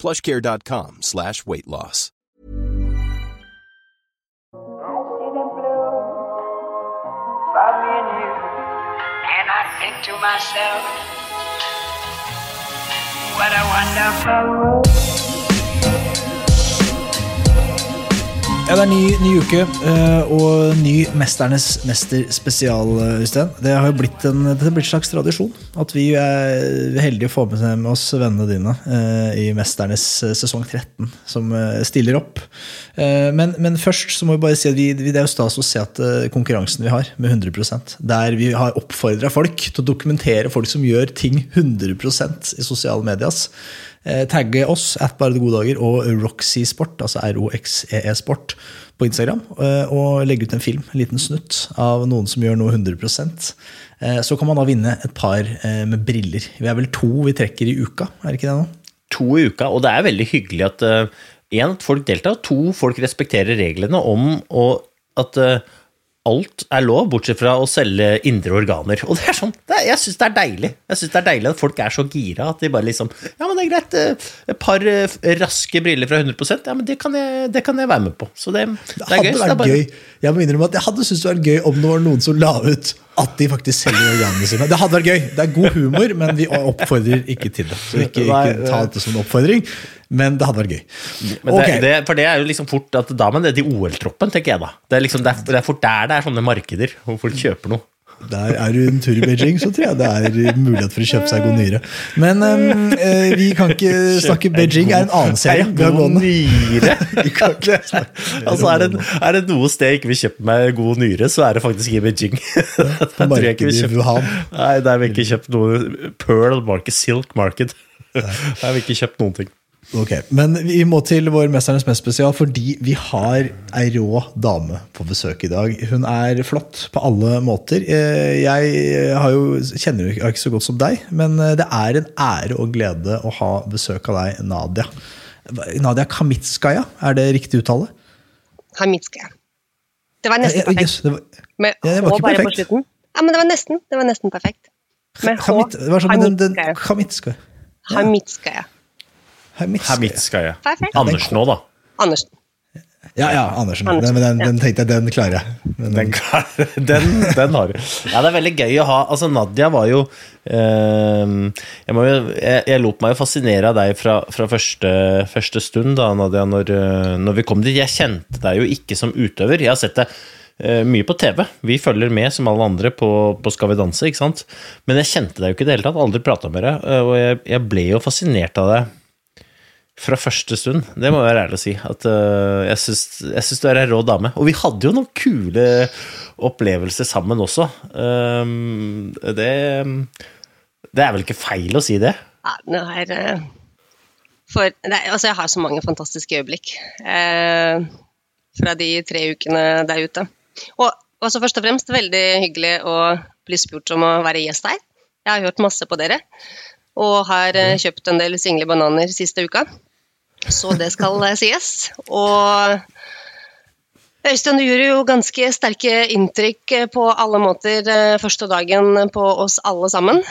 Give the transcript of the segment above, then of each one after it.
plushcare.com slash weight loss. And I think to myself, what a wonderful world. Ja, det er ny, ny uke eh, og ny Mesternes mester spesial, eh, Øystein. Det har jo blitt en, blitt en slags tradisjon at vi er heldige å få med oss vennene dine eh, i Mesternes sesong 13, som stiller opp. Men, men først så må vi bare si at vi, det er jo stas å se at konkurransen vi har, med 100% der vi har oppfordra folk til å dokumentere folk som gjør ting 100% i sosiale medias. Eh, tagge oss at Bare det gode dager og Roxy Sport, altså ROXEE Sport, på Instagram. eh, Og legge ut en film, en liten snutt, av noen som gjør noe 100 Eh, Så kan man da vinne et par med briller. Vi er vel to vi trekker i uka, er det ikke det nå? to i uka, og det er veldig hyggelig at én, at folk deltar, to, folk respekterer reglene om og at alt er lov, bortsett fra å selge indre organer. Og det er sånn, det jeg syns det er deilig. Jeg synes det er deilig at folk er så gira at de bare liksom Ja, men det er greit, uh, et par uh, raske briller fra 100% ja, men det kan jeg, det kan jeg være med på. Så det, det er gøy. vært er bare- gøy. Jeg må innrømme at jeg hadde syntes det var gøy om det var noen som la ut at de faktisk selger organene sine. Det hadde vært gøy. Det er god humor, men vi oppfordrer ikke til det. Så ikke, ikke ta dette som en oppfordring, men det hadde vært gøy. Men det, okay. det, for det er jo liksom fort at da må det til OL-troppen, tenker jeg da. Det er, liksom, det, er, det er fort der det er sånne markeder hvor folk kjøper noe. Der er du en tur i Beijing, så tror jeg det er mulighet for å kjøpe seg god nyre. Men um, vi kan ikke snakke Beijing er en annen serie. God nyre! Altså, er, det, er det noe sted jeg ikke vil kjøpe meg god nyre, så er det faktisk i Beijing. På jeg markedet i Wuhan. Nei, der har vi ikke kjøpt noe Pearl Market, Silk Market. Der har vi ikke kjøpt noen ting. Ok, Men vi må til vår Mesternes mest spesial, fordi vi har ei rå dame på besøk i dag. Hun er flott på alle måter. Eh, Jeg har jo, kjenner jo ikke så godt som deg, men eh, det er en ære og glede å ha besøk av deg, Nadia. Nadia Kamitskaja, er det riktig uttale? Kamitskaja. Det var nesten perfekt. yes, det var, Med Ja, H bare på perfekt. slutten. Ja, men det var nesten. Det var nesten perfekt. Med H. Kamit, det var sånn, den, den, Hamitskaja. Kamitskaja. Hamitskaja. Andersen òg, da. Andersen. Ja, ja, Andersen. Andersen, Den, den, den tenkte jeg, den klarer jeg. Den, Den, den, den har du. Ja, det er veldig gøy å ha. Altså, Nadia var jo eh, jeg, må jo jeg, jeg lot meg jo fascinere av deg fra, fra første, første stund, da, Nadia, når, eh, når vi kom dit. Jeg kjente deg jo ikke som utøver. Jeg har sett deg eh, mye på TV. Vi følger med som alle andre på, på Skal vi danse, ikke sant? Men jeg kjente deg jo ikke i det hele tatt. Aldri prata med deg. eh, Og jeg, jeg ble jo fascinert av deg fra første stund. Det må jeg være ærlig å si. At, uh, jeg, syns, du er ei rå dame. Og vi hadde jo noen kule opplevelser sammen også. Um, det, det er vel ikke feil å si det? Ja, det er eh, For det, altså, jeg har så mange fantastiske øyeblikk eh, fra de tre ukene der ute. Og også først og fremst veldig hyggelig å bli spurt om å være gjest her. Jeg har hørt masse på dere, og har eh, kjøpt en del single bananer siste uka. Så det skal eh, sies. Og Øystein, du gjorde jo ganske sterke inntrykk eh, på alle måter eh, første dagen på oss alle sammen.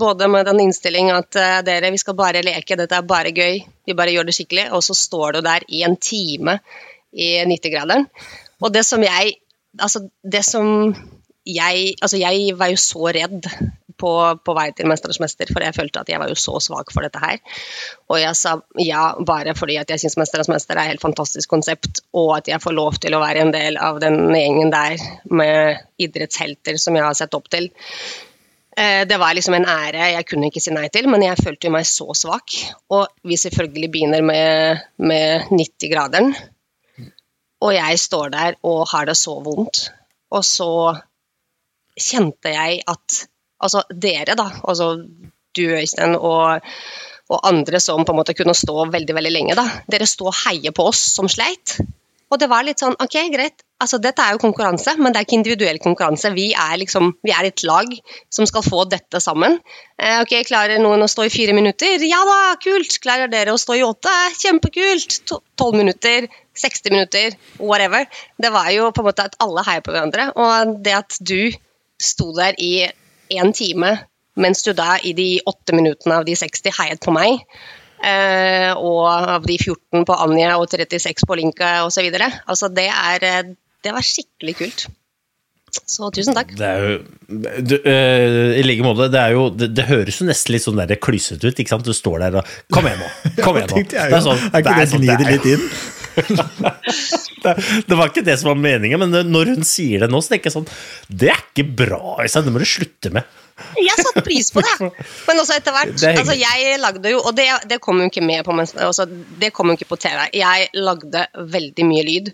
Både med den innstilling at dere, vi skal bare leke, dette er bare gøy, vi bare gjør det skikkelig, og så står du der i en time i 90-graderen. Og det som jeg Altså, det som jeg Altså, jeg var jo så redd på, på vei til 'Mesternes mester', for jeg følte at jeg var jo så svak for dette her. Og jeg sa ja bare fordi at jeg syns 'Mesternes mester' er et helt fantastisk konsept, og at jeg får lov til å være en del av den gjengen der med idrettshelter som jeg har sett opp til. Eh, Det var liksom en ære jeg kunne ikke si nei til, men jeg følte meg så svak. Og vi selvfølgelig begynner med, med 90-graderen, og jeg står der og har det så vondt. Og så kjente jeg at altså dere, da, altså du Øystein og, og andre som på en måte kunne stå veldig veldig lenge, da, dere sto og heier på oss som sleit. Og det var litt sånn OK, greit, altså dette er jo konkurranse, men det er ikke individuell konkurranse. Vi er liksom, vi er et lag som skal få dette sammen. Eh, ok, Klarer noen å stå i fire minutter? Ja da, kult! Klarer dere å stå i åtte? Kjempekult! To- Tolv minutter? 60 minutter? Whatever. Det var jo på en måte at alle heier på hverandre. Og det at du sto der i én time, mens du da i de åtte minuttene av de 60 heiet på meg, eh, og av de 14 på Anja og 36 på Linka osv. Altså, det er eh, Det var skikkelig kult. Så tusen takk. Det er jo du, uh, I like måte, det, er jo, det, det høres jo nesten litt sånn klysete ut. ikke sant? Du står der og Kom igjen nå! Kom igjen nå! Det er, sånn, det Er ikke det som glider det litt inn? Det, det var ikke det som var meningen, men når hun sier det nå, så tenker jeg sånn Det er ikke bra, Øystein. Det må du slutte med. Jeg satte pris på det. Men også etter hvert. Er. Altså, jeg lagde jo, og det, det kom jo ikke med på, altså, det kom jo ikke på TV. Jeg lagde veldig mye lyd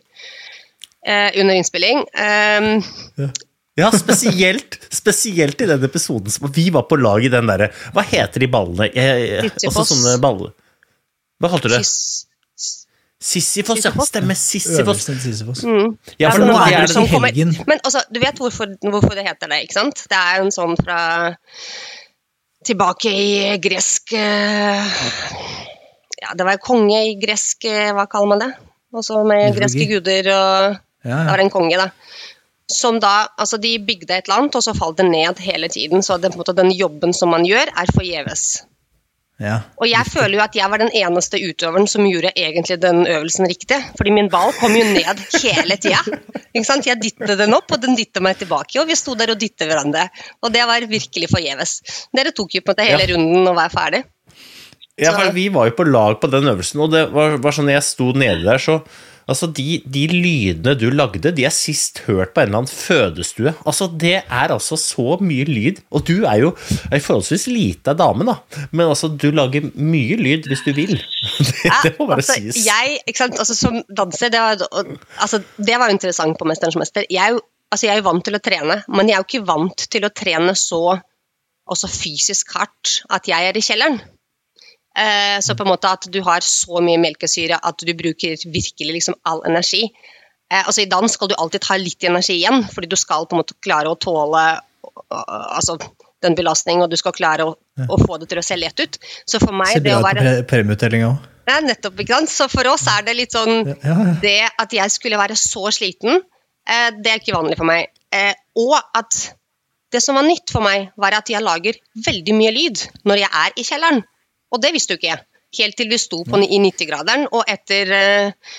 eh, under innspilling. Um, Ja, spesielt, spesielt i den episoden som vi var på lag i den derre Hva heter de ballene? Jeg, jeg, også sånne baller. Hva kalte du det? kyss- Sisyfos, ja. Stemmer. Sisyfos. Øverste Ja, for nå er det som kommer-. Men altså, du vet hvorfor, hvorfor det heter det, ikke sant? Det er en sånn fra Tilbake i gresk eh, Ja, det var konge i gresk eh, Hva kaller man det? Også med Mytologi. greske guder og Ja, Det var en konge, da. Som da Altså, de bygde et eller annet, og så falt det ned hele tiden. Så det, på en måte, den jobben som man gjør, er forgjeves. Ja. Og jeg føler jo at jeg var den eneste utøveren som gjorde egentlig den øvelsen riktig. Fordi min ball kom jo ned hele tida. Jeg dytta den opp, og den dytta meg tilbake. Og vi sto der og dytta hverandre. Og det var virkelig forgjeves. Dere tok jo på en måte hele Ja. runden og var ferdig. Ja, for vi var jo på lag på den øvelsen, og det var, var sånn jeg sto nede der, så Altså, de, de lydene du lagde, de er sist hørt på en eller annen fødestue. Altså, det er altså så mye lyd. Og du er jo ei forholdsvis lita dame, da. Men altså, du lager mye lyd hvis du vil. Det, det må bare altså, sies. Jeg, ikke sant, altså, som danser, det var, altså, det var interessant på Mesterens mester. Jeg, altså, jeg er jo vant til å trene, men jeg er jo ikke vant til å trene så også fysisk hardt at jeg er i kjelleren. Eh, så på en måte at du har så mye melkesyre at du bruker virkelig liksom all energi. Eh, altså I dans skal du alltid ha litt energi igjen, fordi du skal på en måte klare å tåle altså, den belastningen, og du skal klare å, å få det til å se lett ut. Så for meg, Ser det bra ut på premieutdelinga òg. ja, nettopp, ikke sant? Så for oss er det litt sånn Ja, ja. Det at jeg skulle være så sliten, eh, det er ikke vanlig for meg. Og at det som var nytt for meg, var at jeg lager veldig mye lyd når jeg er i kjelleren. Og det visste jo ikke jeg. Helt til vi sto på, i 90-graderen, og etter eh,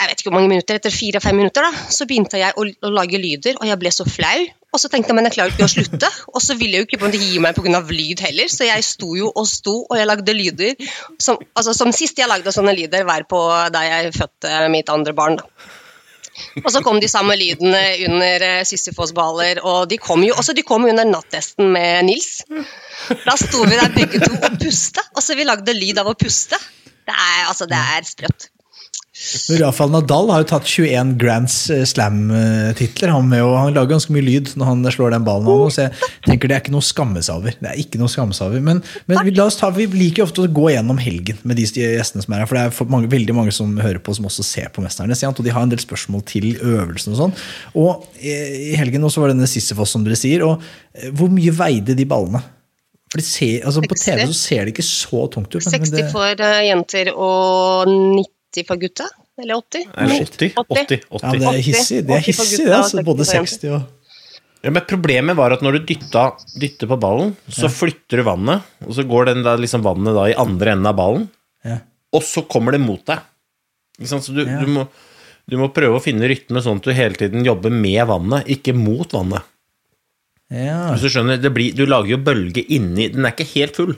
jeg vet ikke hvor mange minutter, etter fire-fem minutter, da, så begynte jeg å, å lage lyder, og jeg ble så flau. Og så tenkte jeg men jeg klarer ikke å slutte, og så ville jeg jo ikke på en måte gi meg pga. lyd heller, så jeg sto jo og sto, og jeg lagde lyder. Som, altså, som sist jeg lagde sånne lyder, var på da jeg fødte mitt andre barn. da. Og så kom de samme lydene under uh, Sisyfos-baler, og de kom jo også de kom under nattesten med Nils. Da sto vi der begge to og puste, og så vi lagde lyd av å puste. Det er, altså, det er sprøtt. Men Rafael Nadal har jo tatt 21 Grand Slam-titler. Han, han lager ganske mye lyd når han slår den ballen. Av, så jeg tenker Det er ikke noe skamme over. Det er ikke noe skamme. Men, men vi, ta, vi liker ofte å gå gjennom helgen med de gjestene som er her. For det er mange, veldig mange som hører på, som også ser på Mesternes. Og de har en del spørsmål til øvelsen og sånn. Og eh, i helgen også var denne Sisyfos, som dere sier. Og eh, hvor mye veide de ballene? For ser, altså På TV så ser det ikke så tungt ut. men- men 60 det, for eh, jenter og 90 for gutta. Eller 80? Eller 80? 80, 80. Ja, det er hissig, det er hissig, det. Altså, både 60 og Ja, men Problemet var at når du dytta, dytter på ballen, så flytter du vannet, og så går den da, liksom vannet da i andre enden av ballen, ja. og så kommer det mot deg. Ikke sant? Så du, Ja. du, må, du må prøve å finne rytme sånn at du hele tiden jobber med vannet, ikke mot vannet. ja. Hvis du skjønner, det blir, du lager jo bølge inni Den er ikke helt full,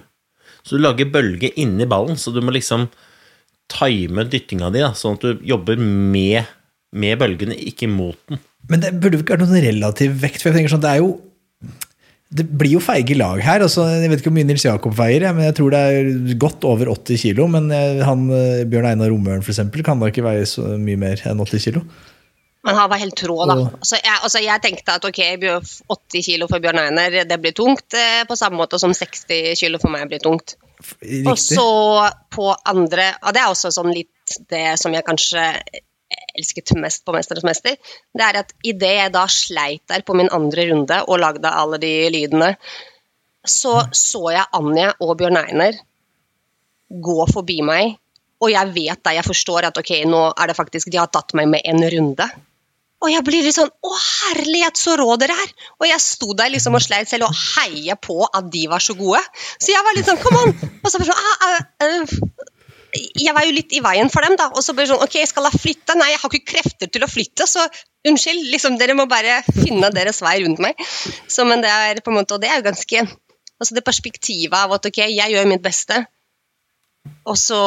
så du lager bølge inni ballen, så du må liksom time dyttinga di, da, sånn at du jobber med, med bølgene, ikke mot den. Men det burde ikke vært noen relativ vekt. For jeg tenker sånn, det er jo det blir jo feige lag her. Altså, jeg vet ikke hvor mye Nils Jakob veier, men jeg tror det er godt over 80 kilo. Men eh, han, eh, Bjørn Einar Romøren eksempel, kan da ikke veie så mye mer enn 80 kilo. Men han var helt rå, da. Altså, jeg, altså, jeg tenkte at ok, 80 kilo for Bjørn Einer, det blir tungt. eh, På samme måte som 60 kilo for meg blir tungt. Og så på andre Og det er også sånn litt det som jeg kanskje elsket mest på 'Mesternes mester', det er at idet jeg da sleit der på min andre runde og lagde alle de lydene, så så jeg Anja og Bjørn Einer gå forbi meg, og jeg vet da, jeg forstår at ok, nå er det faktisk De har tatt meg med en runde. Og jeg blir litt sånn Å, herlighet, så rå dere er! Og jeg sto der liksom og sleit selv og heia på at de var så gode. Så jeg var litt sånn Come on! Og så bare jeg sånn, ah, ah, eh, jeg var jo litt i veien for dem, da. Og så ble det sånn Ok, skal jeg flytte? Nei, jeg har ikke krefter til å flytte, så unnskyld. liksom, Dere må bare finne deres vei rundt meg. Så, men det er på en måte, og det er jo ganske Altså det perspektivet av at ok, jeg gjør mitt beste, og så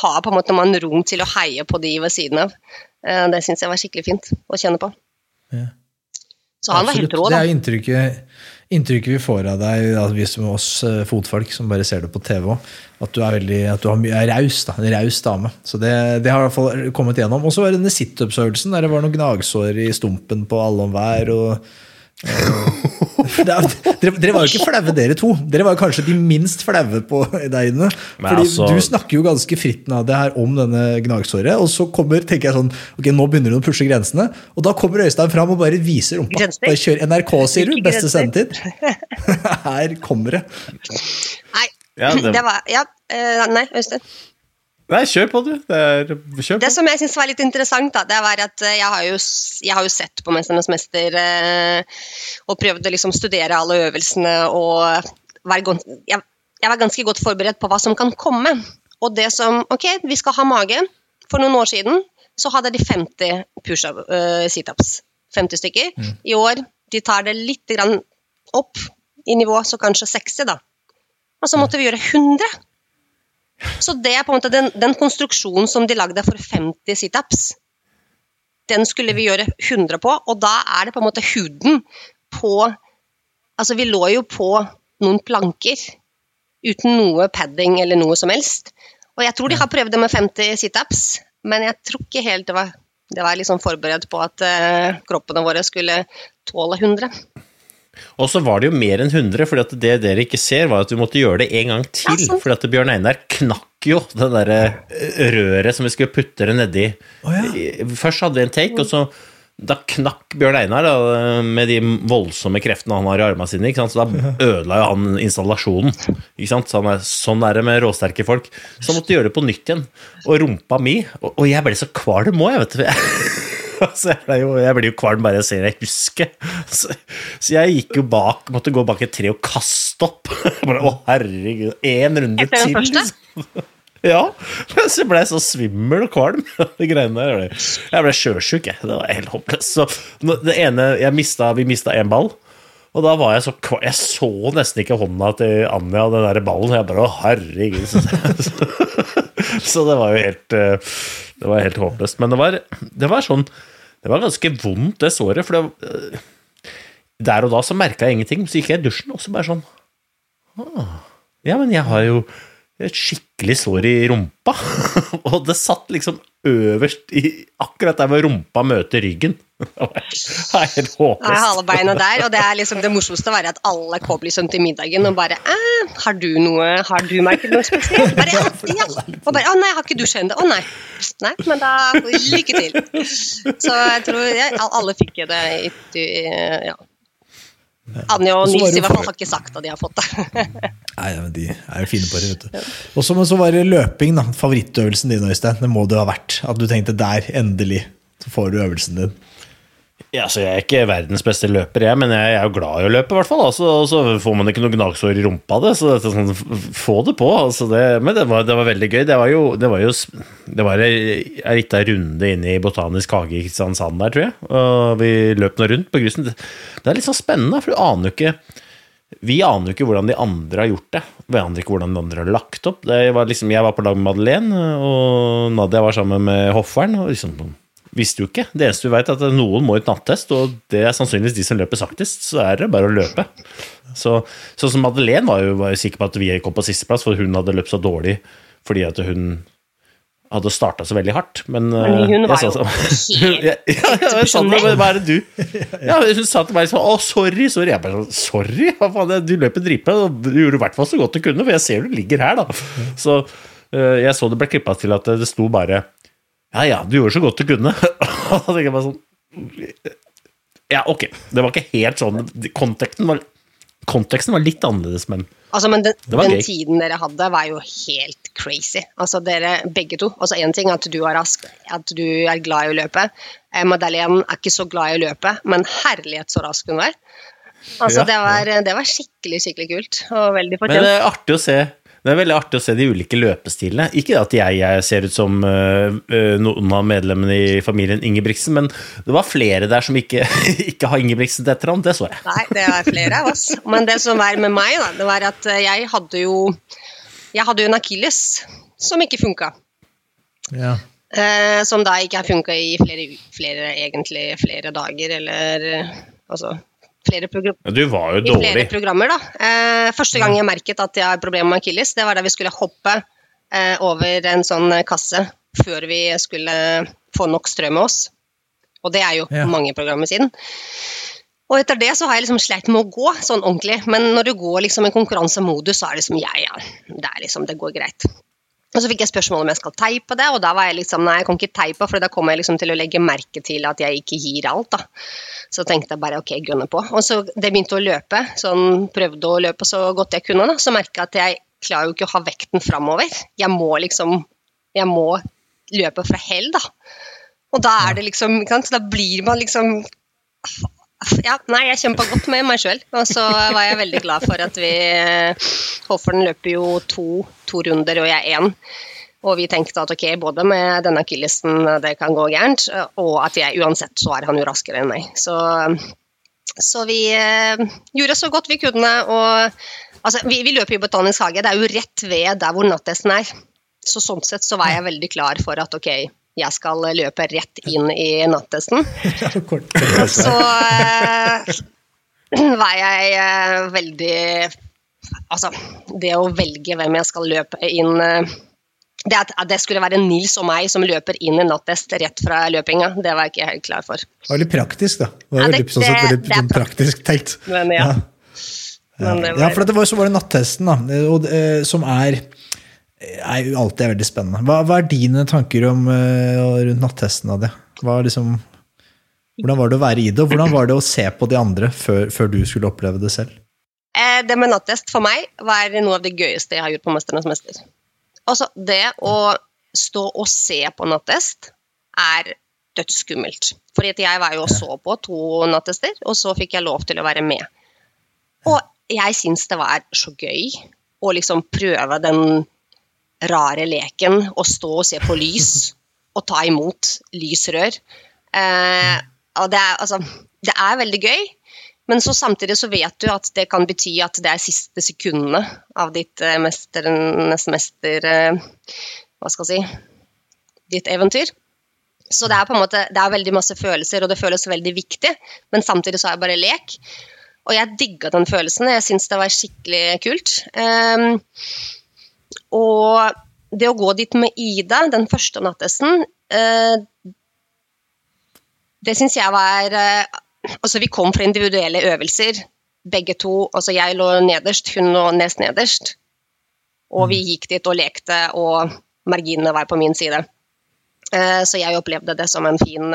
har på en måte man rom til å heie på de ved siden av. Eh, Det syns jeg var skikkelig fint å kjenne på. Ja. Så han var helt rå, da. Det er inntrykket, inntrykket vi får av deg, vi som oss eh, fotfolk som bare ser det på TV òg, at du er veldig, at du har mye- raus. da, En raus dame. Så det, det har i hvert fall kommet gjennom. Og så var det denne situpsøvelsen der det var noen gnagsår i stumpen på alle og det er, dere, dere var jo ikke flaue, dere to. Dere var jo kanskje de minst flaue på der inne. Fordi altså- du snakker jo ganske fritt av det her om denne gnagsåret, og så kommer tenker jeg sånn, ok, nå begynner du å pushe grensene, og da kommer Øystein fram og bare viser rumpa. Grenser? Bare kjør NRK, sier du. Beste sendetid. Her kommer det. Nei, Ja, det- det var Ja, eh, nei, Øystein. Nei, kjør på, du. Det er, kjør på. Det som jeg syns var litt interessant, da, det var at eh, jeg har jo, jeg har jo sett på 'Mesternes mester' eh, og prøvd å liksom studere alle øvelsene og være, jeg, jeg var ganske godt forberedt på hva som kan komme. Og det som Ok, vi skal ha mage. For noen år siden så hadde de 50 push-up, eh, situps. 50 stykker. I år de tar det litt grann opp i nivå, så kanskje 60, da. Og så måtte vi gjøre 100. Så det er på en måte den, den konstruksjonen som de lagde for 50 situps, den skulle vi gjøre 100 på, og da er det på en måte huden på Altså, vi lå jo på noen planker uten noe padding eller noe som helst. Og jeg tror de har prøvd det med 50 situps, men jeg tror ikke helt det var det var liksom forberedt på at uh, kroppene våre skulle tåle 100. Og så var det jo mer enn 100, for det dere ikke ser, var at vi måtte gjøre det en gang til. Ja, sant. at Bjørn Einar knakk jo det derre røret som vi skulle putte det nedi. Oh, ja. Først hadde vi en take, og så da knakk Bjørn Einar da, med de voldsomme kreftene han har i armene sine. Ikke sant? Så da ødela jo han installasjonen. Ikke sant? Så han er, sånn er det med råsterke folk. Så han måtte gjøre det på nytt igjen. Og rumpa mi Og, og jeg ble så kvalm òg, jeg, vet du. Altså, jeg jo, jeg blir jo kvalm bare jeg ser det huske. Så, så jeg gikk jo bak, måtte gå bak et tre og kaste opp. Bare, Å, herregud. Én runde til. liksom. Ja. Så jeg ble så svimmel og kvalm. De greiene der. Jeg ble- Jeg sjøsjuk, jeg. Det var helt håpløst. Så det ene mista, Vi mista én ball. Og da var jeg så kvalm. Jeg så nesten ikke hånda til Anja og den der ballen. Jeg bare Å, herregud. Så, så det var jo helt eh, Det var helt håpløst. Men det var, det var sånn Det var ganske vondt, det såret. For det, eh, der og da så merka jeg ingenting. Så gikk jeg i dusjen, og så bare sånn «Ah, Ja, men jeg har jo et skikkelig sår i rumpa. og det satt liksom øverst i akkurat der hvor rumpa møter ryggen. Det er helt Det er håpløst. halebeina der, og det er liksom det morsomste å være at alle kommer liksom til middagen og bare «Eh, Har du noe Har du merket noe spesielt? Bare, ja. Og bare Å nei, har ikke du skjønt det? Å nei. Nei, men da lykke til. Så jeg tror ja, alle fikk det i ja. Anja og Nils i hvert fall har ikke sagt at de har fått det. Nei, men De er jo fine på det. vet du. Og så så var det løping, da. Favorittøvelsen din, Øystein. Det må det ha vært. At du tenkte der, endelig, så får du øvelsen din. Ja, så Jeg er ikke verdens beste løper, jeg, men jeg er jo glad i å løpe. i hvert fall. Altså, og så får man ikke noe gnagsår i rumpa av det, så det sånn, få det på. Altså det, men det var, det var veldig gøy. Det var jo, det var var ei lita runde inne i Botanisk hage i Kristiansand der, tror jeg. Og vi løp nå rundt på grusen. Det, er litt sånn spennende, for du aner jo ikke vi aner jo ikke hvordan de andre har gjort det. Vi aner ikke hvordan de andre har lagt opp. Var liksom, jeg var på lag med Madeleine, og Nadia var sammen med hofferen. og liksom visste jo ikke. Det eneste du vet, er at noen må i et nattest, og det er sannsynligvis de som løper saktest. Så er det bare å løpe. Så, sånn som Madeleine var jo, var jo sikker på at vi kom på sisteplass, for hun hadde løpt så dårlig fordi at hun hadde starta så veldig hardt. Men, Men eh, hun var jo sa så- helt ja, ja, jeg sa til Hva er det du Ja, Hun sa til meg sånn Å, sorry, sorry. Jeg bare sånn Sorry? Hva faen, du løper dritbra. og Du gjorde i hvert fall så godt du kunne, for jeg ser du ligger her, da. Så eh, jeg så det ble klippa til at det sto bare Ja ja, du gjorde så godt du kunne. Og da tenker jeg bare sånn Ja, ok. Det var ikke helt sånn. Konteksten var, konteksten var litt annerledes, men Altså, men den, den tiden dere hadde, var jo helt crazy. Altså, dere begge to. Altså, Én ting er at du er rask, at du er glad i å løpe. Eh, Madeleine er ikke så glad i å løpe, men herlighet så rask hun var. Altså, Ja, det, var, det var skikkelig, skikkelig kult. Og veldig Men det er artig å se det er veldig artig å se de ulike løpestilene. Ikke at jeg, jeg ser ut som øh, noen av medlemmene i familien Ingebrigtsen, men det var flere der som ikke, ikke har Ingebrigtsen til etternavn. Det så jeg. Nei, det er flere av oss. Men det som var med meg, da, det var at eh, jeg hadde jo Jeg hadde jo en akilles som ikke funka. Ja. Eh, som da ikke har funka i flere, flere, egentlig flere dager, eller altså flere program Ja, Du var jo i flere programmer. da. Eh, første gang jeg merket at jeg har problemer med akilles, det var da vi skulle hoppe eh, over en sånn kasse før vi skulle få nok strøm med oss. Og det er jo Ja. mange programmer siden. Og etter det så har jeg liksom slitt med å gå sånn ordentlig, men når du går liksom i konkurransemodus, så er det liksom ja, ja, det er liksom, det går greit. Og så fikk jeg spørsmål om jeg skal teipe det, og da var jeg liksom nei, jeg kan ikke teipe, for da kommer jeg liksom til å legge merke til at jeg ikke gir alt, da. Så tenkte jeg bare ok, gunne på. Og så det begynte å løpe, sånn prøvde å løpe så godt jeg kunne, da, så merka jeg at jeg klarer jo ikke å ha vekten framover. Jeg må liksom Jeg må løpe fra hell, da. Og da er det liksom ikke sant, Så da blir man liksom ja, nei, jeg kjempa godt med meg sjøl. Og så var jeg veldig glad for at vi Hofferen løper jo to, to runder, og jeg én. Og vi tenkte at ok, både med denne akillesen det kan gå gærent, og at jeg uansett så er han jo raskere enn meg. Så, så vi eh, gjorde så godt vi kunne. Og altså, vi, vi løper i Botanisk hage, det er jo rett ved der hvor nattesten er. Så sånn sett så var jeg veldig klar for at ok, jeg skal løpe rett inn i nattesten. Så eh, var jeg eh, veldig Altså, det å velge hvem jeg skal løpe inn eh, det at det skulle være Nils og meg som løper inn i nattest rett fra løpinga, det var jeg ikke helt klar for. Det var litt praktisk, da. Det var Ja, det- veldig, sånn, det- veldig det er praktisk tenkt. Men ja. Men det Ja, for det var, så var det nattesten, da, og, som er, er alltid veldig spennende. Hva, hva er dine tanker om, eh, rundt nattesten, Nadia? Er liksom, hvordan var det å være i det, og hvordan var det å se på de andre før, før du skulle oppleve det selv? eh, det med nattest for meg var noe av det gøyeste jeg har gjort på Mesternes mester. Altså, det å stå og se på nattest er dødsskummelt. At jeg var jo og så på to nattester, og så fikk jeg lov til å være med. Og jeg syns det var så gøy å liksom prøve den rare leken å stå og se på lys og ta imot lysrør. Eh, og det er, altså, det er veldig gøy, men så samtidig så vet du at det kan bety at det er siste sekundene av ditt eh, mesternes mester eh, Hva skal jeg si Ditt eventyr. Så det er på en måte, det er veldig masse følelser, og det føles veldig viktig, men samtidig så er det bare lek. Og jeg digga den følelsen. Jeg syns det var skikkelig kult. Ehm, og det å gå dit med Ida den første nattesten, eh, det syns jeg var eh, Altså, vi kom fra individuelle øvelser, begge to. Altså, jeg lå nederst, hun lå nest nederst. Og vi gikk dit og lekte, og marginene var på min side. Eh, så jeg opplevde det som en fin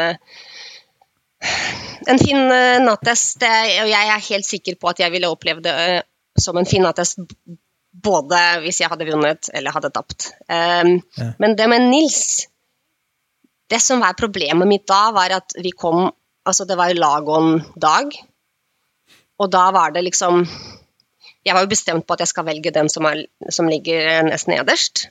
en fin nattest. Og jeg er helt sikker på at jeg ville opplevd det som en fin nattest både hvis jeg hadde vunnet eller hadde tapt. Um, Ja. Men det med Nils Det som var problemet mitt da, var at vi kom Altså, det var Lagon-dag, og da var det liksom Jeg var jo bestemt på at jeg skal velge den som, er, som ligger nest nederst,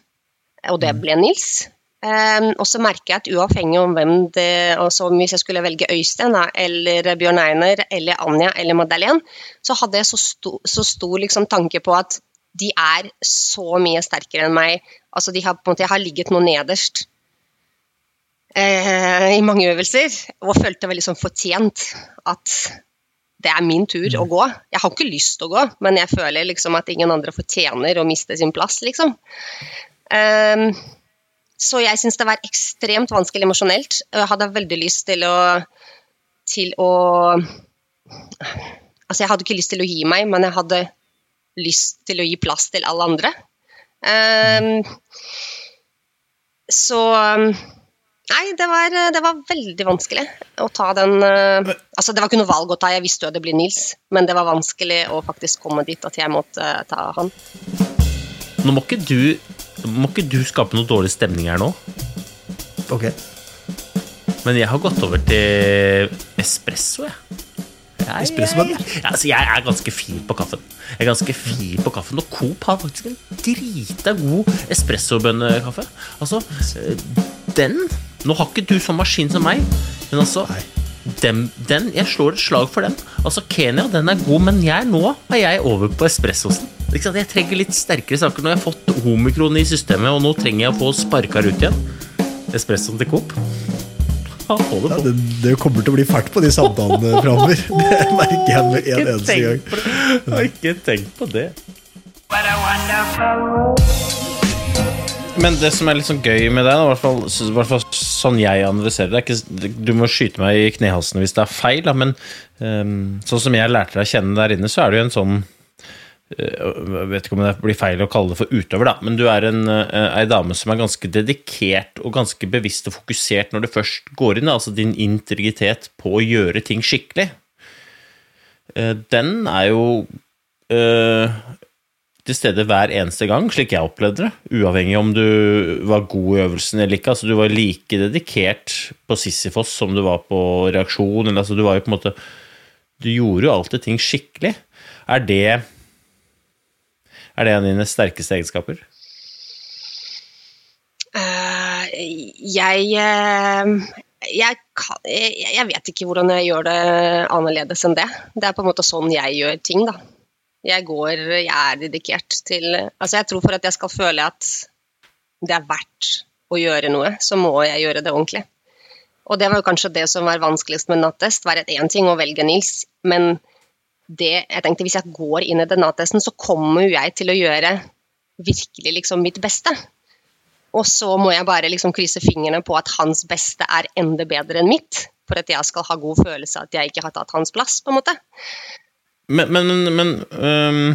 og det ble Nils. Um, og så merker jeg at uavhengig om hvem det altså om Hvis jeg skulle velge Øystein eller Bjørn Einer eller Anja eller Madeleine, så hadde jeg så, sto, så stor liksom, tanke på at de er så mye sterkere enn meg. Altså, de har, på en måte, jeg har ligget noe nederst eh, i mange øvelser, og følte veldig sånn fortjent at det er min tur å gå. Jeg har ikke lyst til å gå, men jeg føler liksom at ingen andre fortjener å miste sin plass, liksom. Um, så jeg syns det var ekstremt vanskelig emosjonelt. Jeg hadde veldig lyst til å til å Altså, jeg hadde ikke lyst til å gi meg, men jeg hadde lyst til å gi plass til alle andre. Um, så Nei, det var, det var veldig vanskelig å ta den uh, Altså, det var ikke noe valg å ta, jeg visste jo at det blir Nils, men det var vanskelig å faktisk komme dit at jeg måtte uh, ta han. Nå må ikke du må ikke du skape noe dårlig stemning her nå, Ok. men jeg har gått over til espresso, jeg. Jeg, Espresso, jeg, jeg, altså, jeg er ganske fin på kaffen. Jeg er ganske fin på kaffen, Og Coop har faktisk en drita god espressobønnekaffe. Altså, eh, den Nå har ikke du sånn maskin som meg, men altså den, den, Jeg slår et slag for den. Altså, Kenya den er god, men jeg, nå er jeg over på espressosen. Ikke sant? Jeg trenger litt sterkere saker. Nå har jeg fått homikron i systemet, og nå trenger jeg å få sparka ut igjen. Espressoen til Coop. Ha, på det Ja, det, det kommer til å bli fælt på de samtalene framover. Det merker jeg med en eneste gang. på. Jeg har ikke tenkt på det. Men det som er litt sånn gøy med deg, i hvert fall, hvert fall sånn jeg analyserer det er ikke, Du må skyte meg i knehalsen hvis det er feil, da, men um, sånn som jeg lærte deg å kjenne der inne, så er du jo en sånn jeg vet ikke om det blir feil å kalle det for utøver, da, men du er en, eh, ei dame som er ganske dedikert og ganske bevisst og fokusert når du først går inn. Altså din integritet på å gjøre ting skikkelig. Eh, Den er jo øh, til stede hver eneste gang, slik jeg opplevde det. Uavhengig om du var god i øvelsen eller ikke. Altså, du var like dedikert på Sisyfos som du var på reaksjon. Eller, altså, du var jo på en måte Du gjorde jo alltid ting skikkelig. Er det Er det en av dine sterkeste egenskaper? Uh, jeg, eh, jeg, kan, jeg jeg vet ikke hvordan jeg gjør det annerledes enn det. Det er på en måte sånn jeg gjør ting, da. Jeg går Jeg er dedikert til Altså, jeg tror for at jeg skal føle at det er verdt å gjøre noe, så må jeg gjøre det ordentlig. Og det var jo kanskje det som var vanskeligst med nattest. At én ting å velge Nils, men det, jeg tenkte hvis jeg går inn i den nattesten, så kommer jo jeg til å gjøre virkelig liksom mitt beste. Og så må jeg bare liksom krysse fingrene på at hans beste er enda bedre enn mitt, for at jeg skal ha god følelse av at jeg ikke har tatt hans plass, på en måte. Men, men, men, øhm,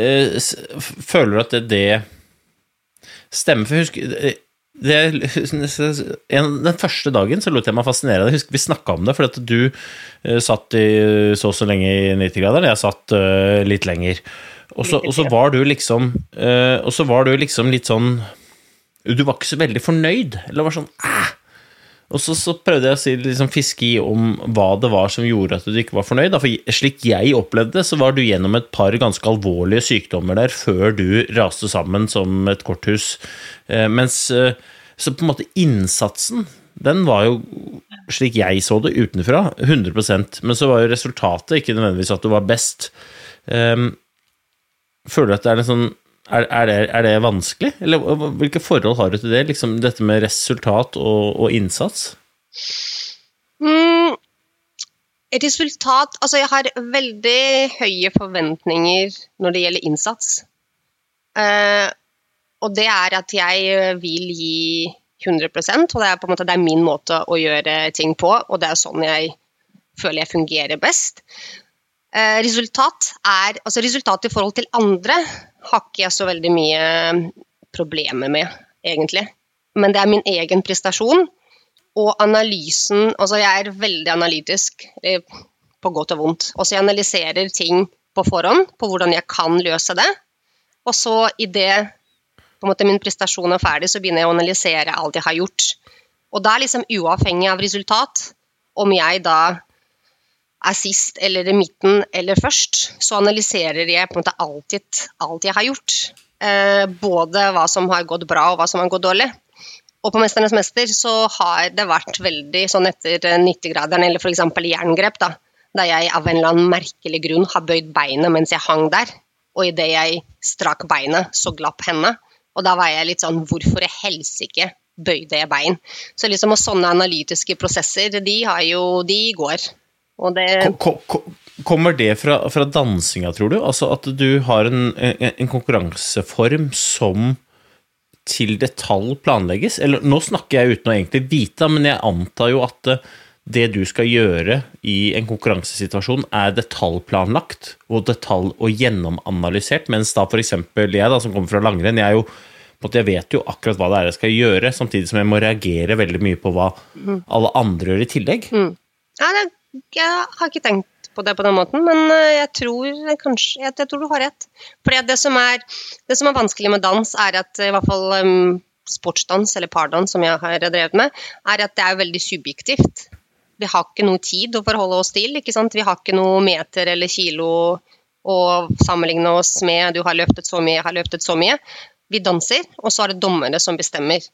eh, Føler du at det, det stemmer? For husk husker det, en, Den første dagen så lot jeg meg fascinere. Jeg husker vi snakka om det, fordi at du uh, satt i så og så lenge i 90-graderen. Jeg satt uh, litt lenger. Og så, var du liksom uh, Og så var du liksom litt sånn Du var ikke så veldig fornøyd. Eller var sånn Æh! Og så, så prøvde jeg å si, liksom, fiske i om hva det var som gjorde at du ikke var fornøyd. For slik jeg opplevde det, så var du gjennom et par ganske alvorlige sykdommer der før du raste sammen som et korthus. Eh, mens eh, Så på en måte innsatsen, den var jo, slik jeg så det utenfra, 100% Men så var jo resultatet ikke nødvendigvis at du var best. Eh, føler du at det er en sånn er, er, det, er det vanskelig? Eller hvilke forhold har du til det? Liksom dette med resultat og, og innsats? Mm, resultat Altså, jeg har veldig høye forventninger når det gjelder innsats. Eh, og det er at jeg vil gi 100% og det er på en måte er min måte å gjøre ting på, og det er sånn jeg føler jeg fungerer best. Eh, resultat er Altså, resultat i forhold til andre har ikke jeg så veldig mye problemer med, egentlig. Men det er min egen prestasjon og analysen Altså, jeg er veldig analytisk, på godt og vondt. Og så jeg analyserer ting på forhånd, på hvordan jeg kan løse det. Og så idet min prestasjon er ferdig, så begynner jeg å analysere alt jeg har gjort. Og da er liksom uavhengig av resultat, om jeg da er sist eller i midten eller først, så analyserer jeg på en måte alltid alt jeg har gjort. Eh, både hva som har gått bra og hva som har gått dårlig. Og på 'Mesternes mester' så har det vært veldig sånn etter 90-graderen, eller f.eks. jerngrep, da, da jeg av en eller annen merkelig grunn har bøyd beinet mens jeg hang der. Og idet jeg strakk beinet, så glapp henne. Og da var jeg litt sånn Hvorfor i helsike bøyde jeg bein? Så liksom og sånne analytiske prosesser, de har jo De går. Det Ko- ko- Kommer det fra, fra dansinga, tror du? Altså at du har en, en, en konkurranseform som til detalj planlegges? Eller nå snakker jeg uten å egentlig vite, men jeg antar jo at eh, det du skal gjøre i en konkurransesituasjon, er detaljplanlagt og detalj- og gjennomanalysert, mens da f.eks. jeg, da, som kommer fra langrenn, jeg, er jo, jeg vet jo akkurat hva det er jeg skal gjøre, samtidig som jeg må reagere veldig mye på hva alle andre gjør i tillegg. Ja, det, jeg har ikke tenkt på det på den måten, men eh, jeg tror kanskje Jeg, jeg tror du har rett. For det som, er, det som er vanskelig med dans, er at i hvert fall um, sportsdans, eller pardans, som jeg har drevet med, er at det er veldig subjektivt. Vi har ikke noe tid å forholde oss til. ikke sant? Vi har ikke noe meter eller kilo å sammenligne oss med. Du har løftet så mye, jeg har løftet så mye. Vi danser, og så er det dommere som bestemmer.